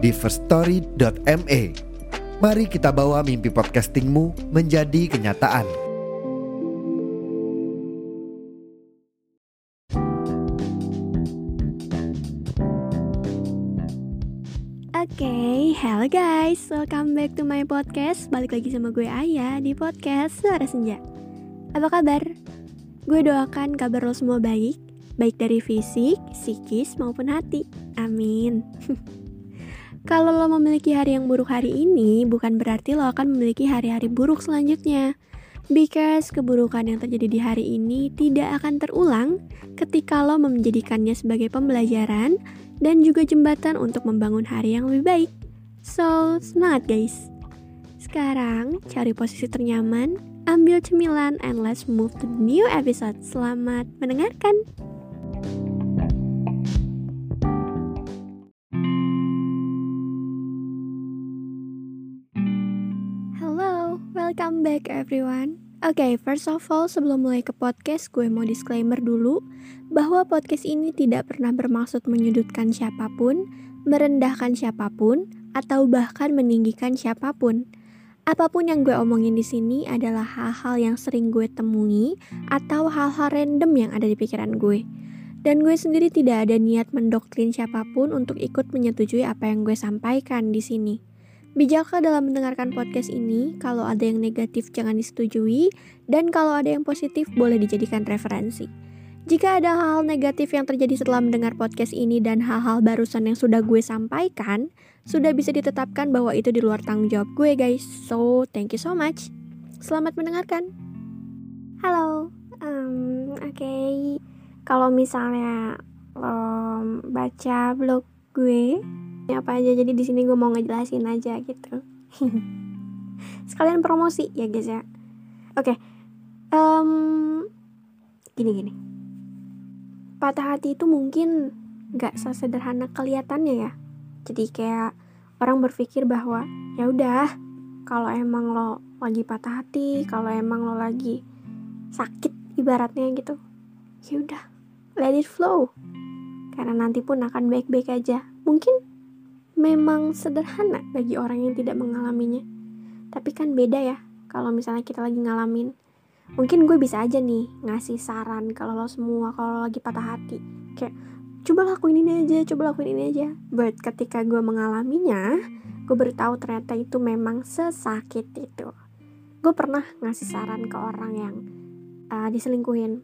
di firststory.me. Mari kita bawa mimpi podcastingmu menjadi kenyataan. Oke, okay, hello guys, welcome back to my podcast Balik lagi sama gue Ayah di podcast Suara Senja Apa kabar? Gue doakan kabar lo semua baik Baik dari fisik, psikis, maupun hati Amin Kalau lo memiliki hari yang buruk hari ini Bukan berarti lo akan memiliki hari-hari buruk selanjutnya Because keburukan yang terjadi di hari ini tidak akan terulang ketika lo menjadikannya sebagai pembelajaran dan juga jembatan untuk membangun hari yang lebih baik. So, semangat guys! Sekarang, cari posisi ternyaman, ambil cemilan, and let's move to the new episode. Selamat mendengarkan! Everyone. Oke, okay, first of all, sebelum mulai ke podcast, gue mau disclaimer dulu bahwa podcast ini tidak pernah bermaksud menyudutkan siapa pun, merendahkan siapa pun, atau bahkan meninggikan siapa pun. Apa pun yang gue omongin di sini adalah hal-hal yang sering gue temui atau hal-hal random yang ada di pikiran gue. Dan gue sendiri tidak ada niat mendoktrin siapa pun untuk ikut menyetujui apa yang gue sampaikan di sini. Bijaklah dalam mendengarkan podcast ini, kalau ada yang negatif jangan disetujui, dan kalau ada yang positif boleh dijadikan referensi. Jika ada hal-hal negatif yang terjadi setelah mendengar podcast ini dan hal-hal barusan yang sudah gue sampaikan, sudah bisa ditetapkan bahwa itu di luar tanggung jawab gue guys. So, thank you so much. Selamat mendengarkan. Halo, um, oke. Okay. Kalau misalnya um, baca blog gue, apa aja. Jadi di sini gue mau ngejelasin aja gitu. Sekalian promosi ya guys ya. Oke okay. um, gini gini. Patah hati itu mungkin gak sesederhana kelihatannya ya. Jadi kayak orang berpikir bahwa ya udah kalau emang lo lagi patah hati kalau emang lo lagi sakit ibaratnya gitu. Ya udah let it flow. Karena nanti pun akan baik-baik aja. Mungkin memang sederhana bagi orang yang tidak mengalaminya. Tapi kan beda ya kalau misalnya kita lagi ngalamin. Mungkin gue bisa aja nih ngasih saran kalau lo semua kalau lagi patah hati. Kayak coba lakuin ini aja, coba lakuin ini aja. But ketika gue mengalaminya, gue baru tahu ternyata itu memang sesakit itu. Gue pernah ngasih saran ke orang yang uh, diselingkuhin.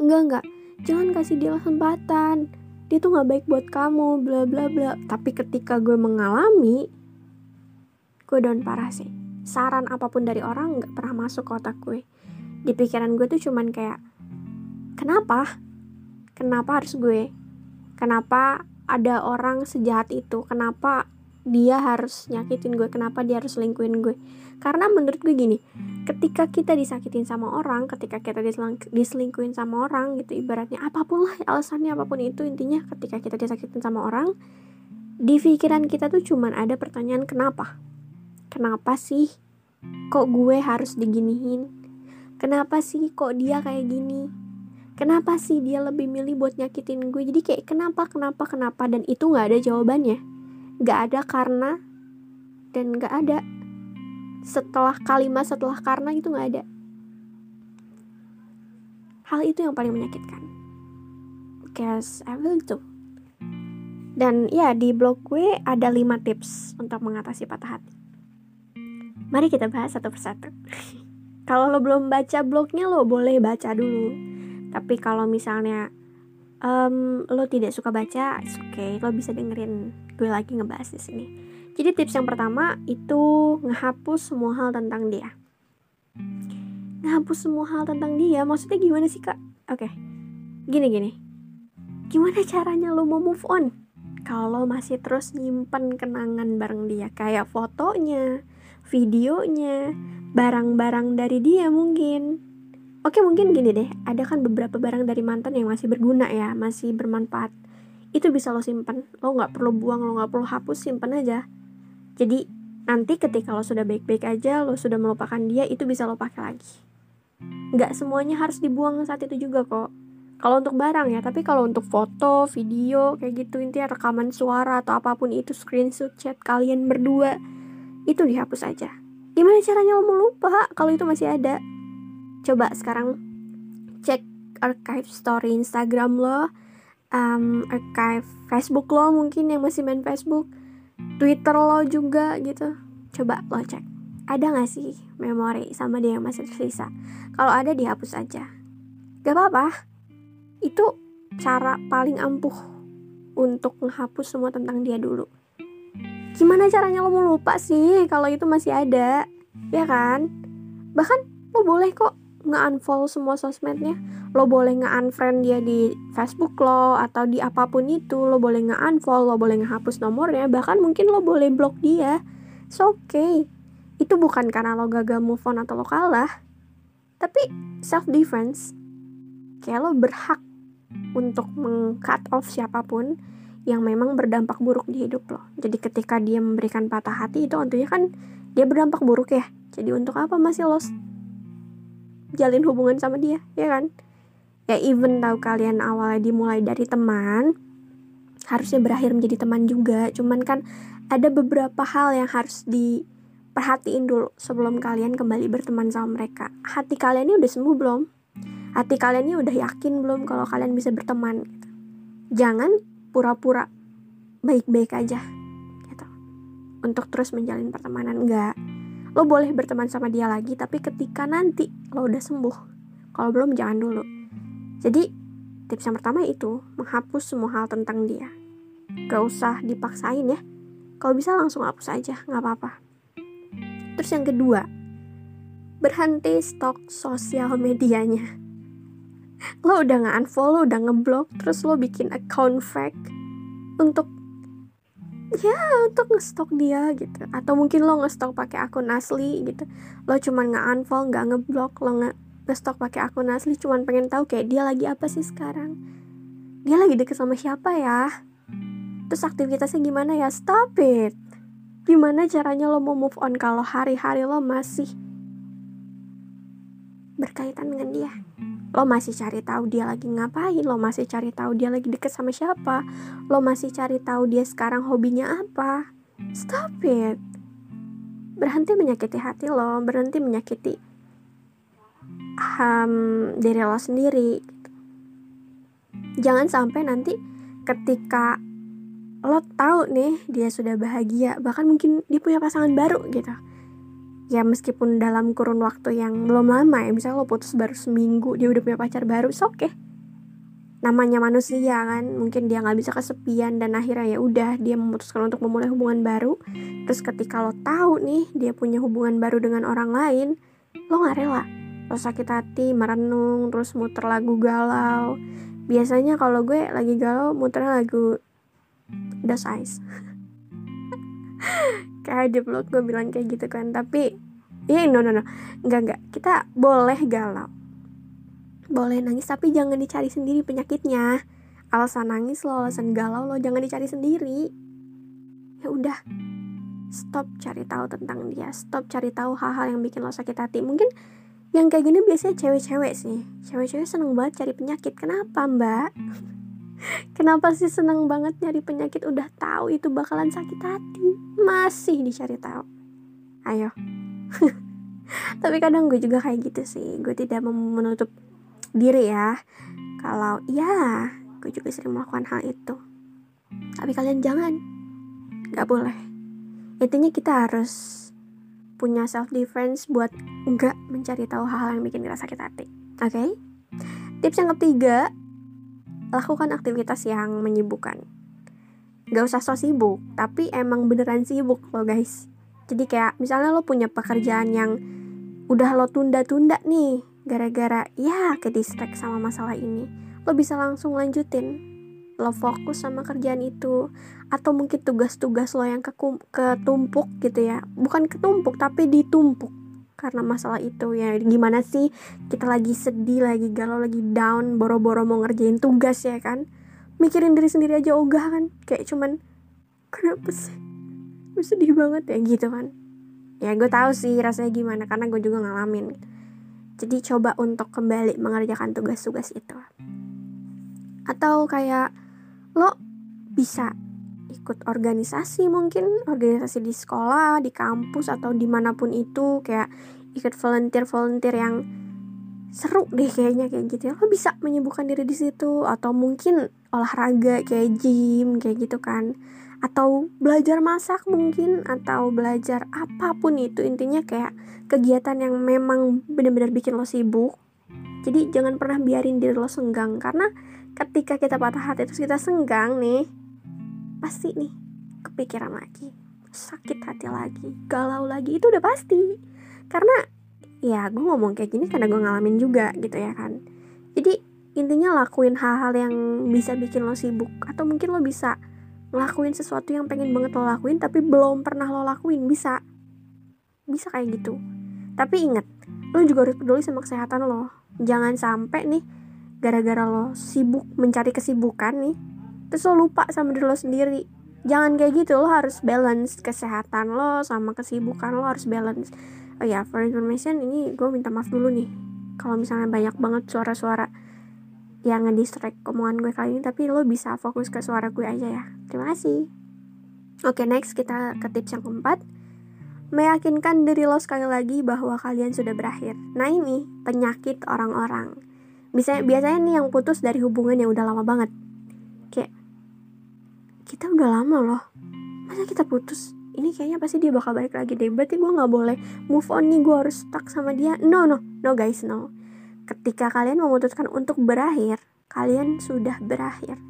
Enggak, enggak. Jangan kasih dia kesempatan dia tuh nggak baik buat kamu bla bla bla. Tapi ketika gue mengalami gue down parah sih. Saran apa pun dari orang nggak pernah masuk ke otak gue. Di pikiran gue tuh cuman kayak kenapa? Kenapa harus gue? Kenapa ada orang sejahat itu? Kenapa dia harus nyakitin gue? Kenapa dia harus selingkuhin gue? Karena menurut gue gini ketika kita disakitin sama orang ketika kita diselingkuhin sama orang gitu ibaratnya apa pun lah alasannya apa pun itu intinya ketika kita disakitin sama orang di pikiran kita tuh cuman ada pertanyaan kenapa? Kenapa sih kok gue harus diginihin kenapa sih kok dia kayak gini? Kenapa sih dia lebih milih buat nyakitin gue? Jadi kayak kenapa kenapa kenapa? Dan itu nggak ada jawabannya. Nggak ada karena dan nggak ada setelah kalimat setelah karena itu nggak ada. Hal itu yang paling menyakitkan. Because I will do dan ya di blog gue ada 5 tips untuk mengatasi patah hati. Mari kita bahas satu persatu. Kalau lo belum baca blognya lo boleh baca dulu. Tapi kalau misalnya um, lo tidak suka baca oke okay. Lo bisa dengerin gue lagi ngebahas di sini jadi tips yang pertama itu ngehapus semua hal tentang dia. Ngehapus semua hal tentang dia, maksudnya gimana sih kak? Oke, gini gini. Gimana caranya lo mau move on? kalau masih terus nyimpen kenangan bareng dia kayak fotonya, videonya, barang-barang dari dia mungkin. Oke mungkin gini deh, ada kan beberapa barang dari mantan yang masih berguna ya, masih bermanfaat. Itu bisa lo simpen, lo nggak perlu buang, lo nggak perlu hapus, simpen aja. Jadi nanti ketika lo sudah baik-baik aja, lo sudah melupakan dia, itu bisa lo pakai lagi. Nggak semuanya harus dibuang saat itu juga kok. Kalau untuk barang ya tapi kalau untuk foto video kayak gitu intinya rekaman suara atau apa pun itu screenshot chat kalian berdua itu dihapus aja. Gimana caranya lo mau lupa kalau itu masih ada. Coba sekarang cek archive story Instagram lo um, archive Facebook lo mungkin yang masih main Facebook Twitter lo juga gitu. Coba lo cek. Ada gak sih memori sama dia yang masih tersisa? Kalau ada dihapus aja. Gak apa-apa. Itu cara paling ampuh untuk menghapus semua tentang dia dulu. Gimana caranya lo mau lupa sih kalau itu masih ada? Ya kan? Bahkan lo boleh kok nge-unfollow semua sosmednya. Lo boleh nge-unfriend dia di Facebook lo atau di apa pun itu. Lo boleh nge-unfollow lo boleh ngehapus nomornya. Bahkan mungkin lo boleh blok dia. So oke okay. Itu bukan karena lo gagal move on atau lo kalah. Tapi self defense kayak lo berhak untuk meng-cut off siapa pun yang memang berdampak buruk di hidup lo. Jadi ketika dia memberikan patah hati itu tentunya kan dia berdampak buruk ya. Jadi untuk apa masih lo jalin hubungan sama dia, ya kan? Ya even tahu kalian awalnya dimulai dari teman, harusnya berakhir menjadi teman juga. Cuman kan ada beberapa hal yang harus diperhatiin dulu sebelum kalian kembali berteman sama mereka. Hati kalian ini udah sembuh belum? hati kalian ini udah yakin belum kalau kalian bisa berteman jangan pura-pura baik-baik aja gitu untuk terus menjalin pertemanan enggak lo boleh berteman sama dia lagi tapi ketika nanti lo udah sembuh kalau belum jangan dulu. Jadi tips yang pertama itu menghapus semua hal tentang dia. Gak usah dipaksain ya. Kalau bisa langsung hapus aja nggak apa-apa. Terus yang kedua berhenti stok sosial medianya. Lo udah nge-unfollow, udah ngeblok, terus lo bikin account fake untuk ya untuk ngestok dia gitu. Atau mungkin lo ngestok pakai akun asli gitu. Lo cuman nge-unfollow nggak ngeblok. Lo nge ngestok pakai akun asli cuman pengen tahu kayak dia lagi apa sih sekarang. Dia lagi deket sama siapa ya? Terus aktivitasnya gimana ya? Stop it! Gimana caranya lo mau move on kalau hari-hari lo masih berkaitan dengan dia lo masih cari tahu dia lagi ngapain lo masih cari tahu dia lagi deket sama siapa lo masih cari tahu dia sekarang hobinya apa. Stop it. Berhenti menyakiti hati lo berhenti menyakiti um, diri lo sendiri. Jangan sampai nanti ketika lo tahu nih dia sudah bahagia bahkan mungkin dia punya pasangan baru gitu ya meskipun dalam kurun waktu yang belum lama ya misalnya lo putus baru seminggu dia udah punya pacar baru oke okay. namanya manusia kan mungkin dia nggak bisa kesepian dan akhirnya ya udah dia memutuskan untuk memulai hubungan baru. Terus ketika lo tahu nih dia punya hubungan baru dengan orang lain lo nggak rela. Lo sakit hati merenung terus muter lagu galau. Biasanya kalau gue lagi galau muter lagu Das Ice kayak di vlog gue bilang kayak gitu kan. Tapi ya no no no. Nggak nggak kita boleh galau. Boleh nangis tapi jangan dicari sendiri penyakitnya. Alasan nangis lo alasan galau lo jangan dicari sendiri. Ya udah. Stop cari tahu tentang dia. Stop cari tahu hal-hal yang bikin lo sakit hati. Mungkin yang kayak gini biasanya cewek-cewek sih. Cewek-cewek seneng banget cari penyakit. Kenapa mbak Kenapa sih seneng banget nyari penyakit udah tahu itu bakalan sakit hati masih dicari tahu. Ayo. Tapi kadang gue juga kayak gitu sih. Gue tidak menutup diri ya. Kalau iya, gue juga sering melakukan hal itu. Tapi kalian jangan. Gak boleh. Intinya kita harus punya self defense buat enggak mencari tahu hal-hal yang bikin kita sakit hati. Oke? Okay? Tips yang ketiga, lakukan aktivitas yang menyibukkan. Gak usah so sibuk tapi emang beneran sibuk lo guys. Jadi kayak misalnya lo punya pekerjaan yang udah lo tunda-tunda nih gara-gara ya ke distract sama masalah ini lo bisa langsung lanjutin. Lo fokus sama kerjaan itu atau mungkin tugas-tugas lo yang ketumpuk gitu ya. Bukan ketumpuk tapi ditumpuk karena masalah itu ya. Gimana sih kita lagi sedih lagi galau lagi down boro-boro mau ngerjain tugas ya kan? Mikirin diri sendiri aja ogah kan? Kayak cuman kenapa sih? Gue sedih banget ya gitu kan. Ya gue tahu sih rasanya gimana karena gue juga ngalamin. Jadi coba untuk kembali mengerjakan tugas-tugas itu. Atau kayak lo bisa ikut organisasi mungkin organisasi di sekolah di kampus atau di mana pun itu kayak ikut volunteer volunteer yang seru deh kayaknya kayak gitu ya. Lo bisa menyibukkan diri di situ atau mungkin olahraga kayak gym kayak gitu kan. Atau belajar masak mungkin atau belajar apa pun itu. Intinya kayak kegiatan yang memang benar-benar bikin lo sibuk. Jadi jangan pernah biarin diri lo senggang. Karena ketika kita patah hati terus kita senggang nih pasti nih kepikiran lagi sakit hati lagi galau lagi itu udah pasti. Karena ya gue ngomong kayak gini karena gue ngalamin juga gitu ya kan. Jadi intinya lakuin hal-hal yang bisa bikin lo sibuk atau mungkin lo bisa ngelakuin sesuatu yang pengen banget lo lakuin tapi belum pernah lo lakuin bisa. Bisa kayak gitu. Tapi inget lo juga harus peduli sama kesehatan lo. Jangan sampai nih gara-gara lo sibuk mencari kesibukan nih terus lo lupa sama diri lo sendiri. Jangan kayak gitu lo harus balance kesehatan lo sama kesibukan lo harus balance. Oh ya for information ini gue minta maaf dulu nih. Kalau misalnya banyak banget suara-suara yang ngedistract omongan gue kali ini tapi lo bisa fokus ke suara gue aja ya. Terima kasih. Oke okay, next kita ke tips yang keempat. Meyakinkan diri lo sekali lagi bahwa kalian sudah berakhir. Nah ini penyakit orang-orang. Misalnya biasanya nih yang putus dari hubungan yang udah lama banget. Kita udah lama loh. Masa kita putus? Ini kayaknya pasti dia bakal balik lagi deh. Berarti gue nggak boleh move on nih. Gue harus stuck sama dia. No no no guys no. Ketika kalian memutuskan untuk berakhir, kalian sudah berakhir.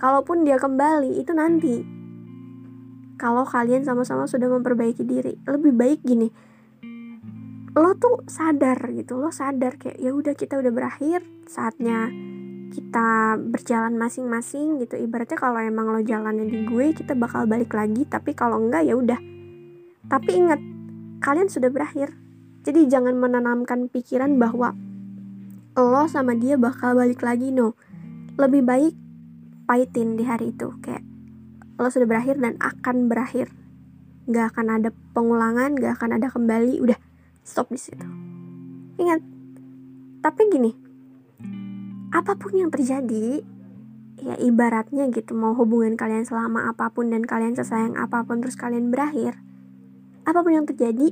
Kalaupun dia kembali itu nanti. Kalau kalian sama-sama sudah memperbaiki diri, lebih baik gini lo tuh sadar gitu lo sadar kayak ya udah kita udah berakhir saatnya kita berjalan masing-masing gitu. Ibaratnya kalau emang lo jalannya di gue kita bakal balik lagi. Tapi kalau enggak ya udah. Tapi ingat kalian sudah berakhir. Jadi jangan menanamkan pikiran bahwa lo sama dia bakal balik lagi no. Lebih baik pahitin di hari itu. Kayak lo sudah berakhir dan akan berakhir. Nggak akan ada pengulangan nggak akan ada kembali. Udah stop di situ. Ingat. Tapi gini apa pun yang terjadi ya ibaratnya gitu mau hubungan kalian selama apa pun dan kalian sesayang apa pun terus kalian berakhir apa pun yang terjadi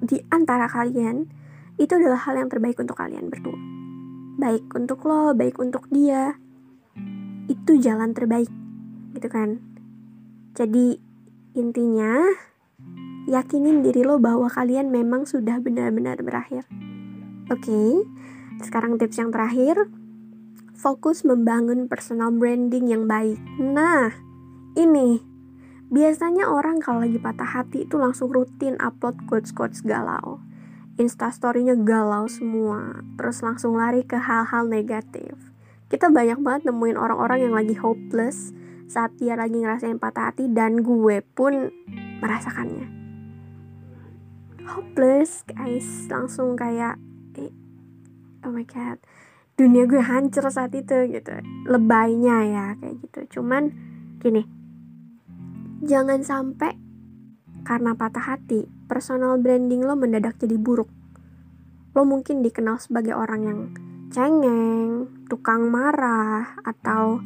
di antara kalian itu adalah hal yang terbaik untuk kalian berdua baik untuk lo baik untuk dia itu jalan terbaik gitu kan jadi intinya yakinin diri lo bahwa kalian memang sudah benar-benar berakhir. Oke, okay? Sekarang tips yang terakhir, fokus membangun personal branding yang baik. Nah, ini biasanya orang kalau lagi patah hati itu langsung rutin upload quotes-quotes galau. Instastorynya galau semua, terus langsung lari ke hal-hal negatif. Kita banyak banget nemuin orang-orang yang lagi hopeless saat dia lagi ngerasain patah hati dan gue pun merasakannya hopeless guys langsung kayak oh my god. Dunia gue hancur saat itu gitu. Lebaynya ya kayak gitu. Cuman gini. Jangan sampai karena patah hati personal branding lo mendadak jadi buruk. Lo mungkin dikenal sebagai orang yang cengeng tukang marah atau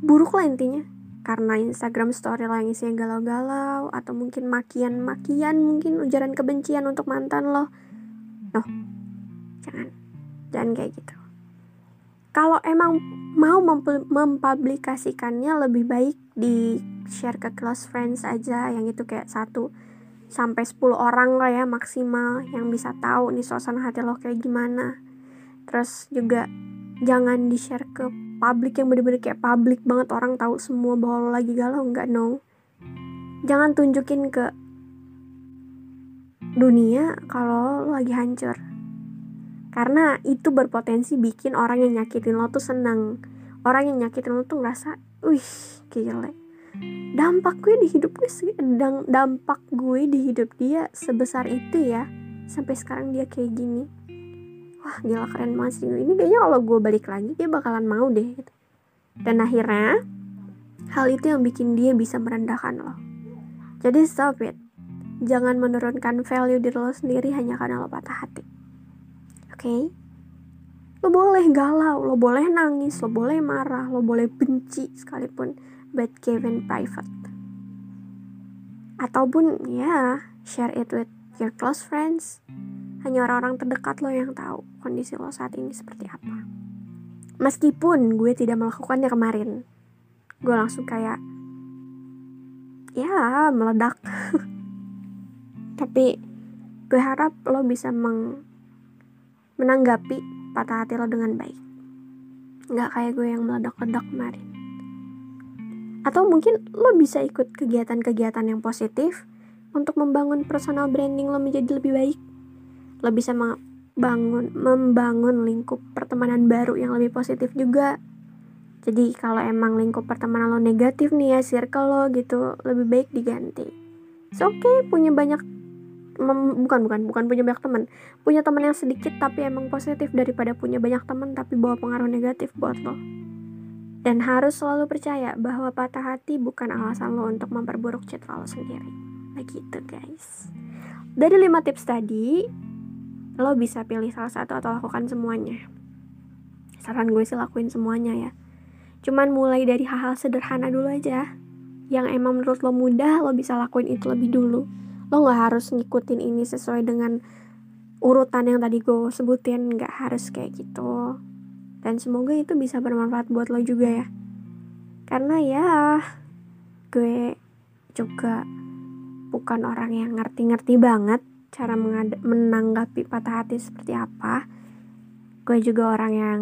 buruk lah intinya. Karena Instagram story lah yang isinya galau-galau atau mungkin makian-makian mungkin ujaran kebencian untuk mantan lo. No jangan jangan kayak gitu. Kalau emang mau mempublikasikannya lebih baik di share ke close friends aja yang itu kayak satu sampai 10 orang lah ya maksimal yang bisa tahu nih suasana hati lo kayak gimana. Terus juga jangan di share ke publik yang bener-bener kayak publik banget orang tahu semua bahwa lo lagi galau nggak no. Jangan tunjukin ke dunia kalau lo lagi hancur karena itu berpotensi bikin orang yang nyakitin lo tuh senang orang yang nyakitin lo tuh ngerasa wih gile. Dampak gue di hidup gue dampak gue di hidup dia sebesar itu ya sampai sekarang dia kayak gini. Wah gila keren banget sih. Ini kayaknya kalau gue balik lagi dia bakalan mau deh gitu. Dan akhirnya hal itu yang bikin dia bisa merendahkan lo. Jadi stop it. Jangan menurunkan value diri lo sendiri hanya karena lo patah hati okay? lo boleh galau lo boleh nangis lo boleh marah lo boleh benci sekalipun but given private ataupun ya share it with your close friends hanya orang-orang terdekat lo yang tahu kondisi lo saat ini seperti apa. Meskipun gue tidak melakukannya kemarin, gue langsung kayak, ya meledak. Tapi gue harap lo bisa meng menanggapi patah hati lo dengan baik. Gak kayak gue yang meledak-ledak kemarin. Atau mungkin lo bisa ikut kegiatan-kegiatan yang positif untuk membangun personal branding lo menjadi lebih baik lo bisa membangun membangun lingkup pertemanan baru yang lebih positif juga jadi kalau emang lingkup pertemanan lo negatif nih ya circle lo gitu lebih baik diganti oke okay punya banyak mem, bukan bukan bukan punya banyak teman. Punya teman yang sedikit tapi emang positif daripada punya banyak teman tapi bawa pengaruh negatif buat lo. Dan harus selalu percaya bahwa patah hati bukan alasan lo untuk memperburuk citra lo sendiri. Begitu guys. Dari lima tips tadi lo bisa pilih salah satu atau lakukan semuanya. Saran gue sih lakuin semuanya ya. Cuman mulai dari hal-hal sederhana dulu aja. Yang emang menurut lo mudah lo bisa lakuin itu lebih dulu lo nggak harus ngikutin ini sesuai dengan urutan yang tadi gue sebutin nggak harus kayak gitu. Dan semoga itu bisa bermanfaat buat lo juga ya. Karena ya gue juga bukan orang yang ngerti-ngerti banget cara menanggapi patah hati seperti apa. Gue juga orang yang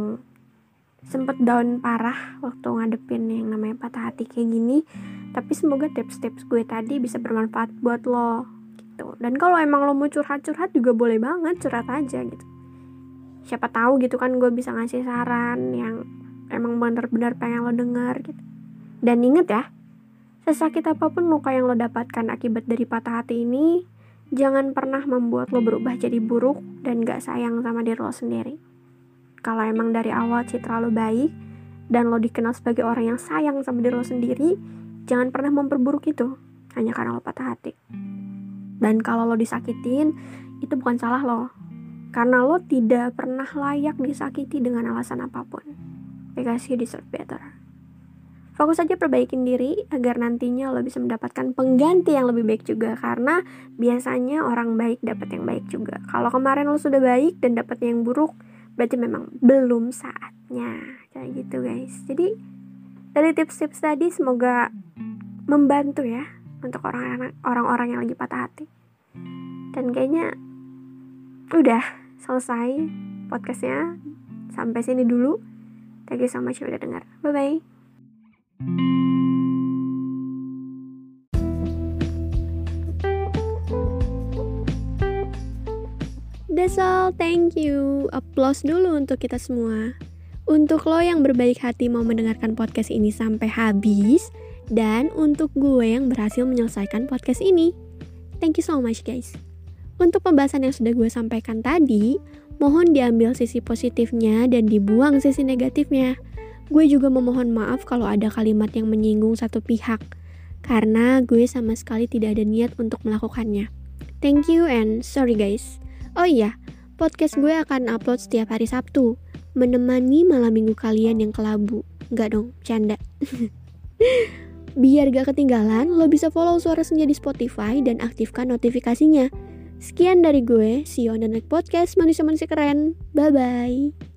sempet down parah waktu ngadepin yang namanya patah hati kayak gini. Tapi semoga tips-tips gue tadi bisa bermanfaat buat lo gitu dan kalau emang lo mau curhat-curhat juga boleh banget curhat aja gitu siapa tahu gitu kan gue bisa ngasih saran yang emang bener-bener pengen lo denger gitu dan inget ya sesakit apa pun luka yang lo dapatkan akibat dari patah hati ini Jangan pernah membuat lo berubah jadi buruk dan gak sayang sama diri lo sendiri. Kalau emang dari awal citra lo baik dan lo dikenal sebagai orang yang sayang sama diri lo sendiri, jangan pernah memperburuk itu hanya karena lo patah hati. Dan kalau lo disakitin, itu bukan salah lo. Karena lo tidak pernah layak disakiti dengan alasan apa pun. Because you deserve better. Fokus saja perbaikin diri agar nantinya lo bisa mendapatkan pengganti yang lebih baik juga karena biasanya orang baik dapat yang baik juga. Kalau kemarin lo sudah baik dan dapat yang buruk, berarti memang belum saatnya. Kayak gitu guys. Jadi dari tips-tips tadi semoga membantu ya untuk orang-orang yang lagi patah hati. Dan kayaknya udah selesai podcastnya sampai sini dulu. Thank you so much udah dengar. Bye bye. That's all, thank you. Applause dulu untuk kita semua. Untuk lo yang berbaik hati mau mendengarkan podcast ini sampai habis, dan untuk gue yang berhasil menyelesaikan podcast ini. Thank you so much guys. Untuk pembahasan yang sudah gue sampaikan tadi, mohon diambil sisi positifnya dan dibuang sisi negatifnya. Gue juga memohon maaf kalau ada kalimat yang menyinggung satu pihak, karena gue sama sekali tidak ada niat untuk melakukannya. Thank you and sorry guys. Oh iya, podcast gue akan upload setiap hari Sabtu, menemani malam minggu kalian yang kelabu. Enggak dong, canda. Biar gak ketinggalan, lo bisa follow Suara Senja di Spotify dan aktifkan notifikasinya. Sekian dari gue, see you on the next podcast manusia-manusia keren. Bye-bye.